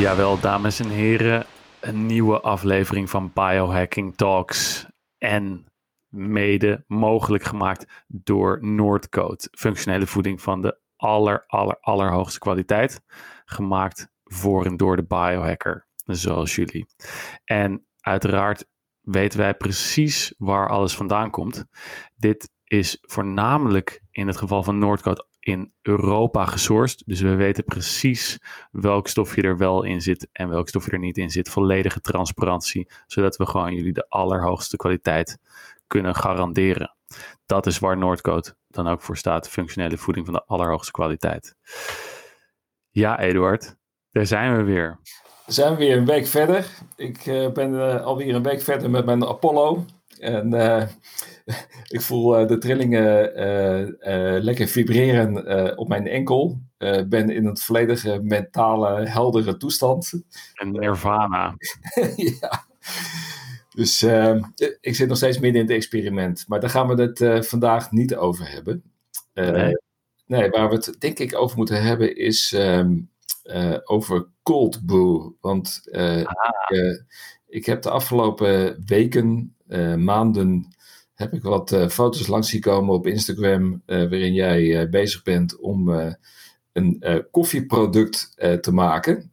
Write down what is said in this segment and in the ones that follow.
Jawel, dames en heren, een nieuwe aflevering van Biohacking Talks. En mede mogelijk gemaakt door Noordcoat. Functionele voeding van de aller, aller, allerhoogste kwaliteit. Gemaakt voor en door de biohacker, zoals jullie. En uiteraard weten wij precies waar alles vandaan komt. Dit is voornamelijk in het geval van Noordcoat in Europa gesourced. Dus we weten precies welk stofje er wel in zit en welk stofje er niet in zit. Volledige transparantie, zodat we gewoon jullie de allerhoogste kwaliteit kunnen garanderen. Dat is waar Noordcoat dan ook voor staat. Functionele voeding van de allerhoogste kwaliteit. Ja, Eduard, daar zijn we weer. zijn we weer een week verder. Ik uh, ben uh, alweer een week verder met mijn Apollo. En uh, ik voel de trillingen lekker vibreren op mijn enkel. ben in een volledige mentale, heldere toestand. Een nirvana. ja. Dus ik zit nog steeds midden in het experiment. Maar daar gaan we het vandaag niet over hebben. nee. nee. waar we het denk ik over moeten hebben is... Um, uh, over cold brew. Want uh, ik, ik, heb de afgelopen weken, maanden, heb ik wat foto's langs zien komen op Instagram, waarin jij bezig bent om een koffieproduct te maken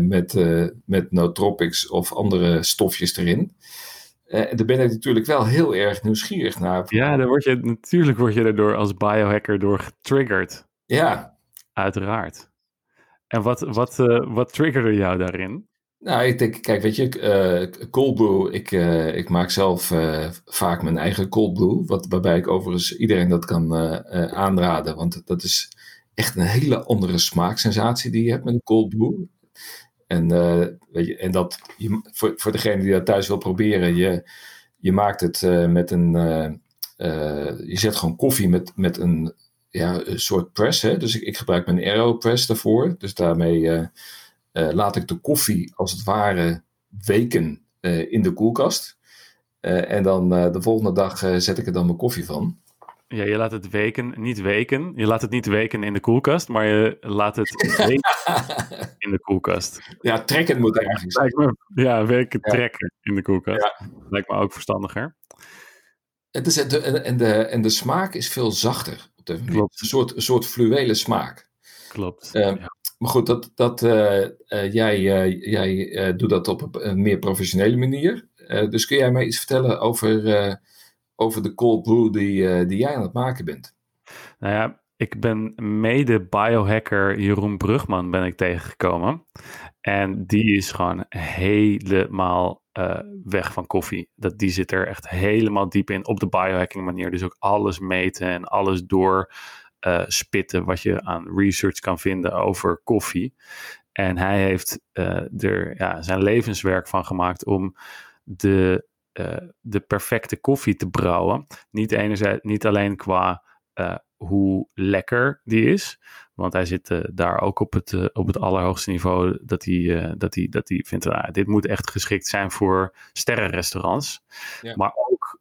met, met nootropics of andere stofjes erin. En daar ben ik natuurlijk wel heel erg nieuwsgierig naar. Ja, daar word je, natuurlijk word je erdoor als biohacker door getriggerd. Ja. Uiteraard. En wat, wat, uh, wat triggerde jou daarin? Nou, ik denk, kijk, weet je, uh, cold brew, ik, uh, ik maak zelf uh, vaak mijn eigen cold brew, wat, waarbij ik overigens iedereen dat kan aanraden, want dat is echt een hele andere smaaksensatie die je hebt met een cold brew. En, weet je, en dat, voor, voor degene die dat thuis wil proberen, je, je maakt het met een, je zet gewoon koffie met, met een ja, een soort press. Hè? Dus ik, ik gebruik mijn AeroPress daarvoor. Dus daarmee uh, uh, laat ik de koffie als het ware weken uh, in de koelkast. en dan de volgende dag zet ik er dan mijn koffie van. Ja, je laat het weken, niet weken. Je laat het niet weken in de koelkast, maar je laat het weken in de koelkast. Ja, trekken moet eigenlijk zijn. Ja, weken ja. trekken in de koelkast. Ja. Lijkt me ook verstandiger. Het is, de, en, de, en de smaak is veel zachter. Klopt. Een soort, een soort fluwele smaak. Klopt. Ja. Maar goed, dat, dat, uh, uh, jij, jij doet dat op een meer professionele manier. dus kun jij mij iets vertellen over, over de cold brew die, die jij aan het maken bent? Nou ja, ik ben mede biohacker Jeroen Brugman ben ik tegengekomen. En die is gewoon helemaal weg van koffie. Dat, die zit er echt helemaal diep in op de biohacking manier. Dus ook alles meten en alles door spitten wat je aan research kan vinden over koffie. En hij heeft uh, er ja, zijn levenswerk van gemaakt om de, de perfecte koffie te brouwen. Niet, enerzijds, niet alleen qua hoe lekker die is. Want hij zit uh, daar ook op het, uh, op het allerhoogste niveau dat hij, uh, dat hij, dat hij vindt, ah, dit moet echt geschikt zijn voor sterrenrestaurants. Ja. Maar ook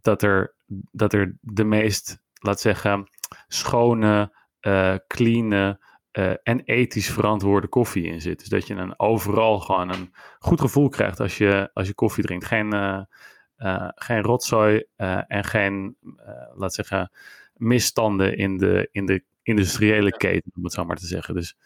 dat, er, dat er de meest, laat zeggen, schone, clean en ethisch verantwoorde koffie in zit. Dus dat je een, overal gewoon een goed gevoel krijgt als je, als je koffie drinkt. Geen, geen rotzooi en geen, laat zeggen, misstanden in de, in de industriële keten, om het zo maar te zeggen. Dus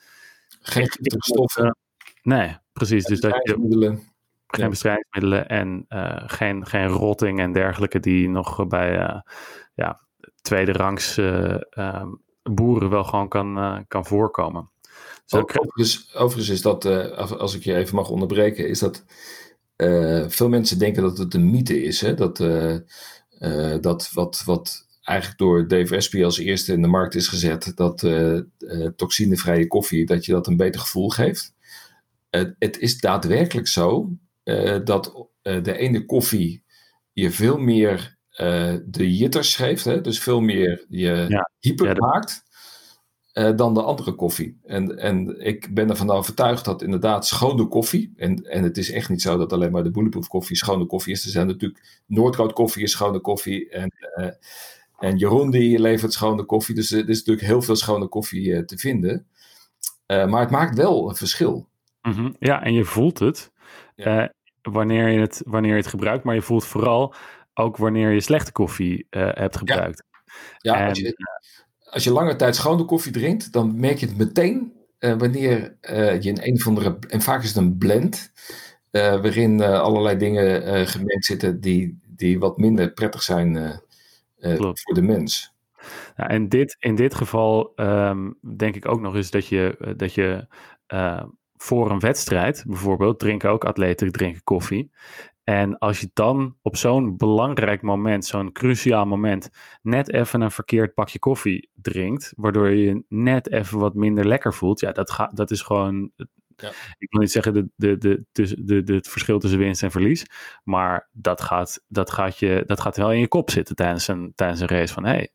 geen stoffen. nee, precies. Dus dat je geen bestrijdingsmiddelen en uh, geen, geen rotting en dergelijke die nog bij uh, ja, tweede rangs uh, boeren wel gewoon kan, kan voorkomen. Dus overigens, overigens is dat, als ik je even mag onderbreken, is dat veel mensen denken dat het een mythe is. Hè? Dat, dat wat, wat eigenlijk door Dave Asprey als eerste in de markt is gezet dat uh, uh, toxinevrije koffie, dat je dat een beter gevoel geeft. Uh, het is daadwerkelijk zo dat de ene koffie je veel meer de jitters geeft, hè, dus veel meer je ja. hyper ja, maakt. dan de andere koffie. En, en ik ben ervan overtuigd dat inderdaad schone koffie. En, en het is echt niet zo dat alleen maar de bulletproof koffie schone koffie is. Er zijn natuurlijk Noordkoud koffie is schone koffie. En en Jeroen die levert schone koffie. Dus er is natuurlijk heel veel schone koffie uh, te vinden. Uh, maar het maakt wel een verschil. Mhm. Ja, en je voelt het, Ja. eh, wanneer je het wanneer je het gebruikt, maar je voelt vooral ook wanneer je slechte koffie, eh, hebt gebruikt. Ja, als En je, als je lange tijd schone koffie drinkt, dan merk je het meteen eh, wanneer eh, je in een of andere, en vaak is het een blend, eh, waarin eh, allerlei dingen eh, gemengd zitten die, die wat minder prettig zijn eh, eh, voor de mens. Nou, en dit, in dit geval ehm, denk ik ook nog eens dat je, eh, dat je eh, voor een wedstrijd, bijvoorbeeld, drinken ook atleten drinken koffie. En als je dan op zo'n belangrijk moment, zo'n cruciaal moment, net even een verkeerd pakje koffie drinkt, waardoor je je net even wat minder lekker voelt, ja, dat, gaat, dat is gewoon. Ja. Ik wil niet zeggen de, de, de, tussen- de, de, het verschil tussen winst en verlies, maar dat gaat, dat, gaat je, dat gaat wel in je kop zitten tijdens een, tijdens een race. Van hé, hey,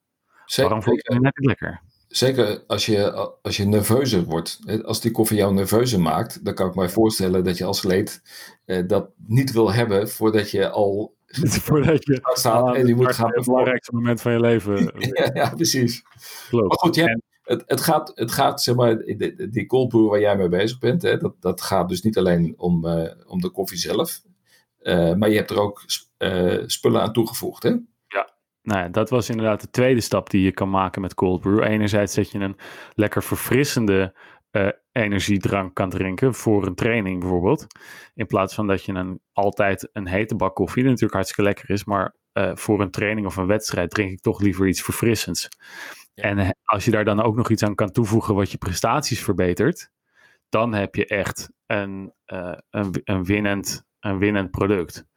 waarom voel ik me Zeker, net niet lekker? Zeker als je, als je nerveuzer wordt. Als die koffie jou nerveuzer maakt, dan kan ik me voorstellen dat je als leed eh, dat niet wil hebben voordat je al Voordat je staan aan en je moet het gaan belangrijkste moment van je leven Ja, ja, precies. klopt. Maar goed, het, het, gaat, het gaat, zeg maar, die, die cold waar jij mee bezig bent, hè, dat, dat gaat dus niet alleen om, eh, om de koffie zelf, eh, maar je hebt er ook eh, spullen aan toegevoegd, hè? Nou ja, dat was inderdaad de tweede stap die je kan maken met cold brew. Enerzijds dat je een lekker verfrissende eh, energiedrank kan drinken voor een training bijvoorbeeld. In plaats van dat je een, altijd een hete bak koffie, die natuurlijk hartstikke lekker is, maar eh, voor een training of een wedstrijd drink ik toch liever iets verfrissends. Ja. En eh, als je daar dan ook nog iets aan kan toevoegen wat je prestaties verbetert, dan heb je echt een, eh, een, een, winnend, een winnend product.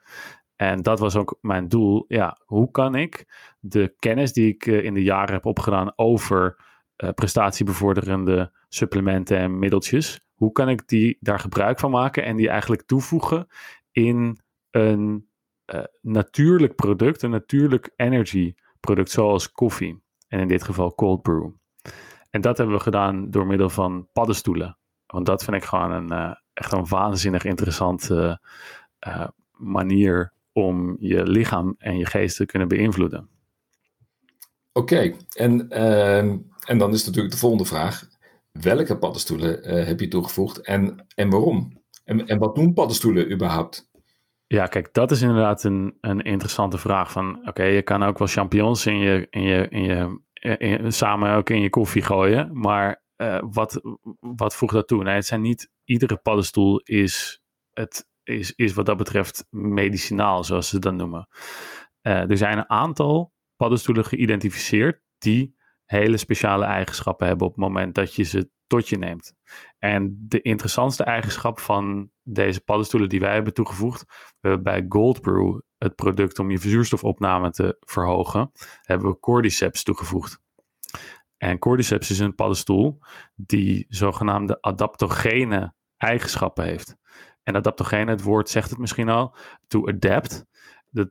En dat was ook mijn doel. Ja, hoe kan ik de kennis die ik eh, in de jaren heb opgedaan over eh, prestatiebevorderende supplementen en middeltjes, hoe kan ik die daar gebruik van maken en die eigenlijk toevoegen in een eh, natuurlijk product, een natuurlijk energy product zoals koffie. En in dit geval cold brew. En dat hebben we gedaan door middel van paddenstoelen. Want dat vind ik gewoon een, echt een waanzinnig interessante manier om je lichaam en je geest te kunnen beïnvloeden. Oké, en, ehm, en dan is natuurlijk de volgende vraag. Welke paddenstoelen eh, heb je toegevoegd en, en waarom? En, en wat doen paddenstoelen überhaupt? Ja, kijk, dat is inderdaad een, een interessante vraag. Van oké, je kan ook wel champignons in je, in je, in je, in- samen ook in je koffie gooien. Maar eh, wat, wat voegt dat toe? Nee, het zijn niet, iedere paddenstoel is, het, is, is wat dat betreft medicinaal, zoals ze dat noemen. Eh, er zijn een aantal paddenstoelen geïdentificeerd die hele speciale eigenschappen hebben op het moment dat je ze tot je neemt. En de interessantste eigenschap van deze paddenstoelen die wij hebben toegevoegd, we hebben bij Gold Brew, het product om je zuurstofopname te verhogen, hebben we Cordyceps toegevoegd. En Cordyceps is een paddenstoel die zogenaamde adaptogene eigenschappen heeft. En adaptogene, het woord zegt het misschien al, to adapt. Dat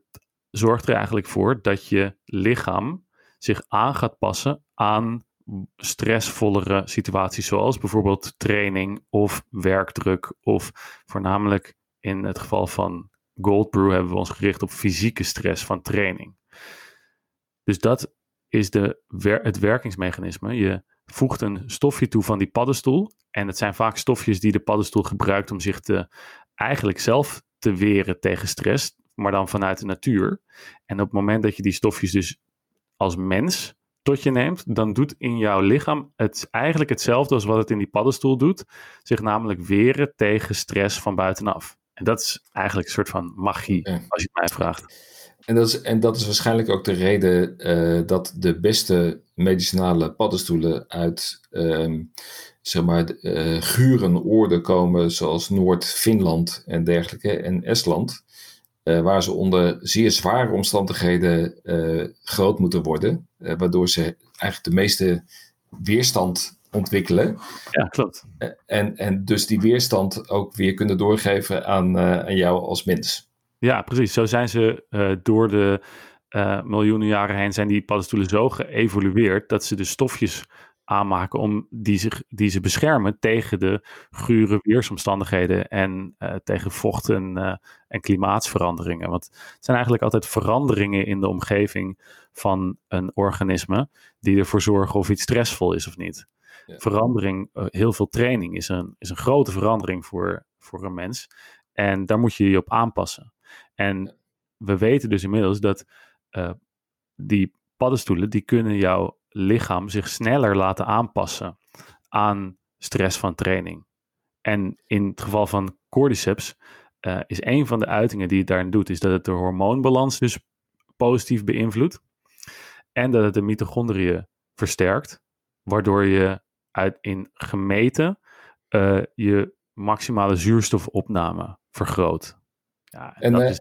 zorgt er eigenlijk voor dat je lichaam zich aan gaat passen aan stressvollere situaties, zoals bijvoorbeeld training of werkdruk, of voornamelijk in het geval van Gold Brew hebben we ons gericht op fysieke stress van training. Dus dat is de, het werkingsmechanisme. Je voegt een stofje toe van die paddenstoel. En het zijn vaak stofjes die de paddenstoel gebruikt om zich te, eigenlijk zelf te weren tegen stress, maar dan vanuit de natuur. En op het moment dat je die stofjes dus als mens tot je neemt, dan doet in jouw lichaam het eigenlijk hetzelfde als wat het in die paddenstoel doet. Zich namelijk weren tegen stress van buitenaf. En dat is eigenlijk een soort van magie, als je het mij vraagt. En dat is, en dat is waarschijnlijk ook de reden eh, dat de beste medicinale paddenstoelen uit ehm, zeg maar, eh, gure oorden komen, zoals Noord-Finland en dergelijke, en Estland, eh, waar ze onder zeer zware omstandigheden eh, groot moeten worden, waardoor ze eigenlijk de meeste weerstand ontwikkelen. Ja, klopt. En, en dus die weerstand ook weer kunnen doorgeven aan, aan jou als mens. Ja, precies. Zo zijn ze door de miljoenen jaren heen zijn die paddenstoelen zo geëvolueerd dat ze de stofjes aanmaken om die, zich, die ze beschermen tegen de gure weersomstandigheden en eh, tegen vocht en, eh, en klimaatsveranderingen. Want het zijn eigenlijk altijd veranderingen in de omgeving van een organisme die ervoor zorgen of iets stressvol is of niet. Ja. verandering, eh, heel veel training is een, is een grote verandering voor, voor een mens. En daar moet je je op aanpassen. En Ja. we weten dus inmiddels dat eh, die paddenstoelen, die kunnen jouw lichaam zich sneller laten aanpassen aan stress van training. En in het geval van cordyceps eh, is een van de uitingen die het daarin doet, is dat het de hormoonbalans dus positief beïnvloedt. En dat het de mitochondriën versterkt, waardoor je uit in gemeten eh, je maximale zuurstofopname vergroot. Ja, En, dat eh, is,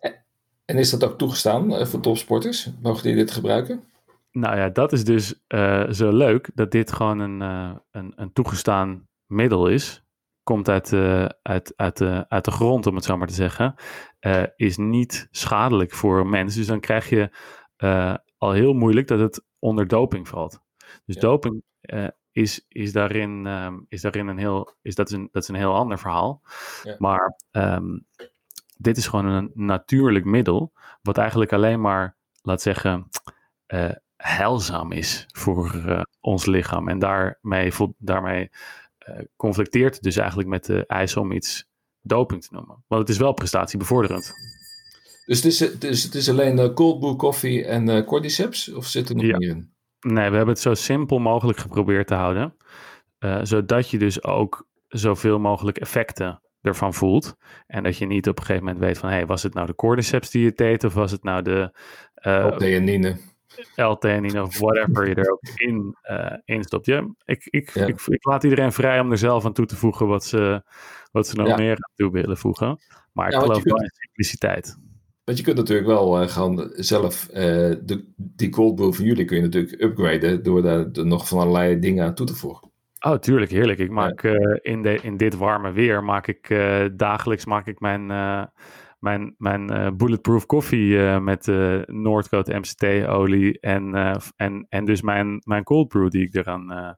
en is dat ook toegestaan voor topsporters? Mogen die dit gebruiken? Nou ja, dat is dus eh, zo leuk dat dit gewoon een, eh, een, een toegestaan middel is. Komt uit, eh, uit, uit, de, uit de grond, om het zo maar te zeggen. Is niet schadelijk voor een mens. Dus dan krijg je al heel moeilijk dat het onder doping valt. Dus Ja. doping is, is, daarin, ehm, is daarin een heel, is, dat, is een, dat is een heel ander verhaal. Ja. Maar ehm, dit is gewoon een natuurlijk middel, wat eigenlijk alleen maar, laat zeggen, eh, heilzaam is voor eh, ons lichaam. En daarmee, daarmee eh, conflicteert het dus eigenlijk met de eis om iets doping te noemen. Want het is wel prestatiebevorderend. Dus het is, dus het is alleen eh, cold brew koffie en cordyceps? Of zit er nog Ja. meer in? Nee, we hebben het zo simpel mogelijk geprobeerd te houden. zodat je dus ook zoveel mogelijk effecten ervan voelt. En dat je niet op een gegeven moment weet van... Hey, was het nou de cordyceps die je deed? Of was het nou de Op theanine. L-theanine of whatever je er ook in, in stopt. Ja, ik, ik, Ja. ik, ik laat iedereen vrij om er zelf aan toe te voegen wat ze, wat ze nog Ja. meer aan toe willen voegen. Maar ik Ja, geloof wel in simpliciteit. Want je kunt natuurlijk wel eh, gewoon zelf eh, de, die cold brew van jullie kun je natuurlijk upgraden door daar nog van allerlei dingen aan toe te voegen. Oh, tuurlijk, heerlijk. Ik maak in, de, in dit warme weer, maak ik dagelijks maak ik mijn, mijn, mijn eh, bulletproof koffie eh, met eh Noordcoat MCT-olie en, en, en dus mijn, mijn cold brew die ik eraan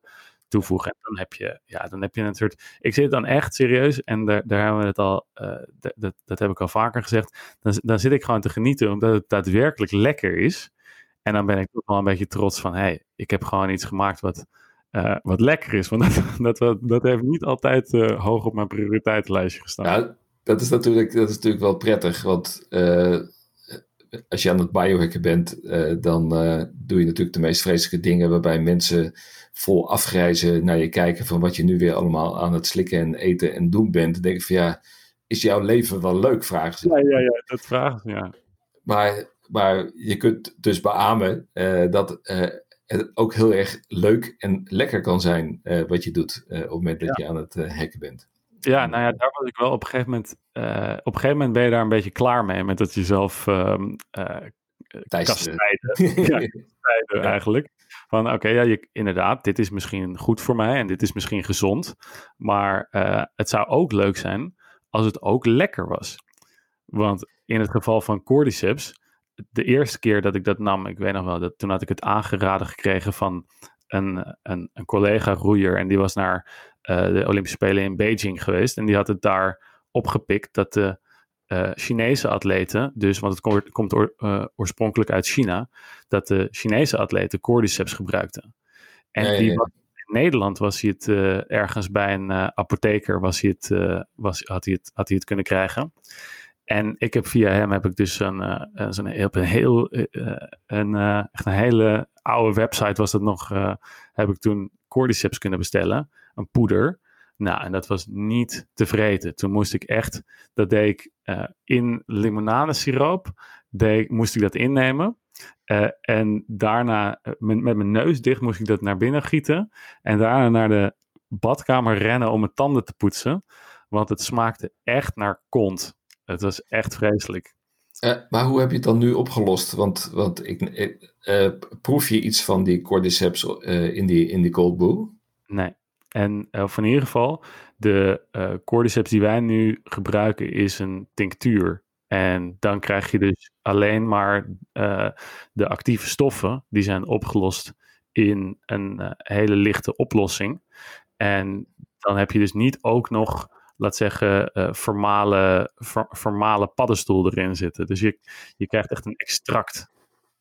toevoeg. En dan heb je, ja, dan heb je een soort... Ik zit dan echt serieus, en daar, daar hebben we het al, dat, dat, heb ik al vaker gezegd, dan, dan zit ik gewoon te genieten omdat het daadwerkelijk lekker is. En dan ben ik toch wel een beetje trots van, hé, hey, ik heb gewoon iets gemaakt wat wat lekker is. Want dat, dat, dat heeft niet altijd hoog op mijn prioriteitenlijstje gestaan. Ja, dat is natuurlijk, dat is natuurlijk wel prettig, want eh, als je aan het biohacken bent, eh, dan eh, doe je natuurlijk de meest vreselijke dingen waarbij mensen vol afgrijzen naar je kijken van wat je nu weer allemaal aan het slikken en eten en doen bent. Dan denk ik van ja, is jouw leven wel leuk, vragen ze. ja, ja, ja, dat vraagt ja. Maar, maar je kunt dus beamen dat het ook heel erg leuk en lekker kan zijn wat je doet op het moment dat je aan het hacken bent. Ja, nou ja, daar was ik wel op een gegeven moment. eh, op een gegeven moment ben je daar een beetje klaar mee met dat jezelf Thijs, eh, kastijden. ja, eigenlijk. Van oké, ja, je, inderdaad, dit is misschien goed voor mij en dit is misschien gezond. Maar eh, het zou ook leuk zijn als het ook lekker was. Want in het geval van cordyceps, de eerste keer dat ik dat nam, ik weet nog wel, dat, toen had ik het aangeraden gekregen van een, een, een collega-roeier. En die was naar de Olympische Spelen in Beijing geweest. En die had het daar opgepikt dat de eh, Chinese atleten, dus, want het komt, eh, oorspronkelijk uit China, dat de Chinese atleten cordyceps gebruikten. En die was- in Nederland was hij het eh, ergens bij een eh, apotheker, was hij het, eh, was, had, hij het, had hij het kunnen krijgen. En ik heb via hem heb ik dus een, eh, eh, zo'n heel, een heel eh, eh, een, eh, echt een hele oude website was dat nog, eh, heb ik toen cordyceps kunnen bestellen, een poeder. Nou, en dat was niet te vreten. Toen moest ik echt, dat deed ik eh, in limonadesiroop, deed, moest ik dat innemen. Eh, en daarna eh, met, met mijn neus dicht moest ik dat naar binnen gieten. En daarna naar de badkamer rennen om mijn tanden te poetsen. Want het smaakte echt naar kont. Het was echt vreselijk. Maar hoe heb je het dan nu opgelost? Want, want ik, proef je iets van die cordyceps in, die, in die cold brew? Nee. En eh, of in ieder geval, de eh cordyceps die wij nu gebruiken is een tinctuur. En dan krijg je dus alleen maar eh, de actieve stoffen, die zijn opgelost in een hele lichte oplossing. En dan heb je dus niet ook nog, laat zeggen, ver- vermalen paddenstoel erin zitten. Dus je, je krijgt echt een extract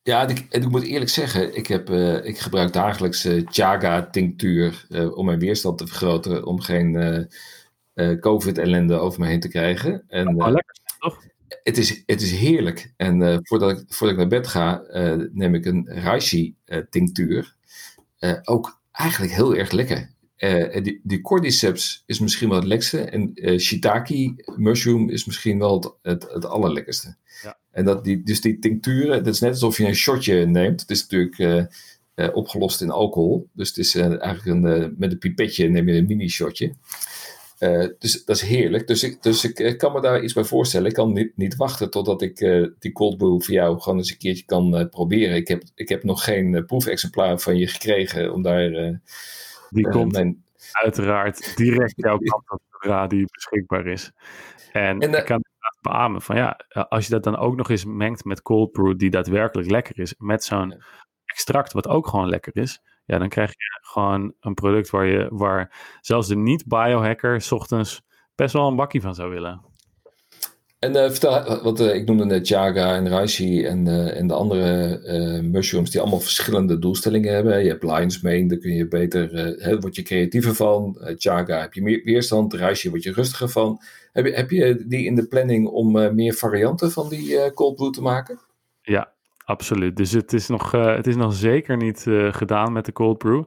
Ja, ik, ik moet eerlijk zeggen, ik, heb, uh, ik gebruik dagelijks uh, Chaga-tinctuur uh, om mijn weerstand te vergroten, om geen COVID-ellende over me heen te krijgen. En, oh, lekker, toch? Het is, het is heerlijk. En voordat, ik, voordat ik naar bed ga, neem ik een Reishi-tinctuur. ook eigenlijk heel erg lekker. die, die cordyceps is misschien wel het lekkerste. En shiitake mushroom is misschien wel het, het, het allerlekkerste. Ja. En dat die, dus die tincturen, dat is net alsof je een shotje neemt. Het is natuurlijk uh, uh, opgelost in alcohol. Dus het is uh, eigenlijk een, met een pipetje neem je een mini shotje. dus dat is heerlijk. Dus, ik, dus ik kan me daar iets bij voorstellen. Ik kan niet, niet wachten totdat ik die cold brew voor jou gewoon eens een keertje kan proberen. Ik heb, ik heb nog geen proefexemplaar van je gekregen om daar... die komt mijn... uiteraard direct jouw kant op zodra die beschikbaar is. En, en ik kan beamen van ja, als je dat dan ook nog eens mengt met cold brew die daadwerkelijk lekker is, met zo'n extract wat ook gewoon lekker is, ja, dan krijg je gewoon een product waar, je, waar zelfs de niet-biohacker s ochtends best wel een bakkie van zou willen. En uh, vertel, wat uh, ik noemde net Jaga en Reishi en, uh, en de andere mushrooms die allemaal verschillende doelstellingen hebben. Je hebt Lion's Mane, daar kun je beter, hè, word je creatiever van. Jaga heb je meer weerstand, Reishi word je rustiger van. Heb je, heb je die in de planning om meer varianten van die cold brew te maken? Ja, absoluut. Dus het is nog, het is nog zeker niet gedaan met de cold brew.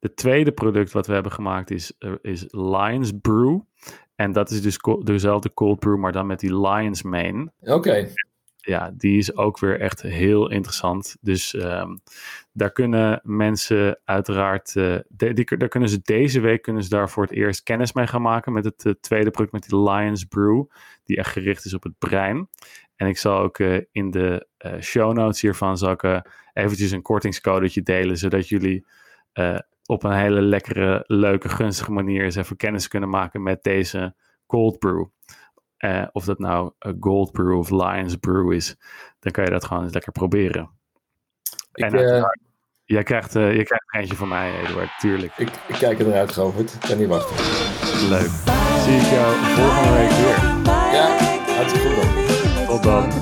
De tweede product wat we hebben gemaakt is, is Lion's Brew. En dat is dus dezelfde cold brew, maar dan met die Lion's Mane. Oké. Ja, die is ook weer echt heel interessant. Dus um, daar kunnen mensen uiteraard, uh, de, die, daar kunnen ze deze week kunnen ze daar voor het eerst kennis mee gaan maken met het uh, tweede product met die Lions Brew, die echt gericht is op het brein. En ik zal ook uh, in de show notes hiervan zal ik, eventjes een kortingscodetje delen, zodat jullie op een hele lekkere, leuke, gunstige manier eens even kennis kunnen maken met deze cold brew. Uh, of dat nou een gold brew of Lions brew is, dan kan je dat gewoon eens lekker proberen. Ik, en uh, jij, krijgt, uh, je krijgt er eentje van mij, Eduard, tuurlijk. Ik, ik kijk eruit, Govert. Ik kan niet wachten. Leuk. Zie ik jou volgende week weer. Ja, hartstikke goed dan. Tot dan.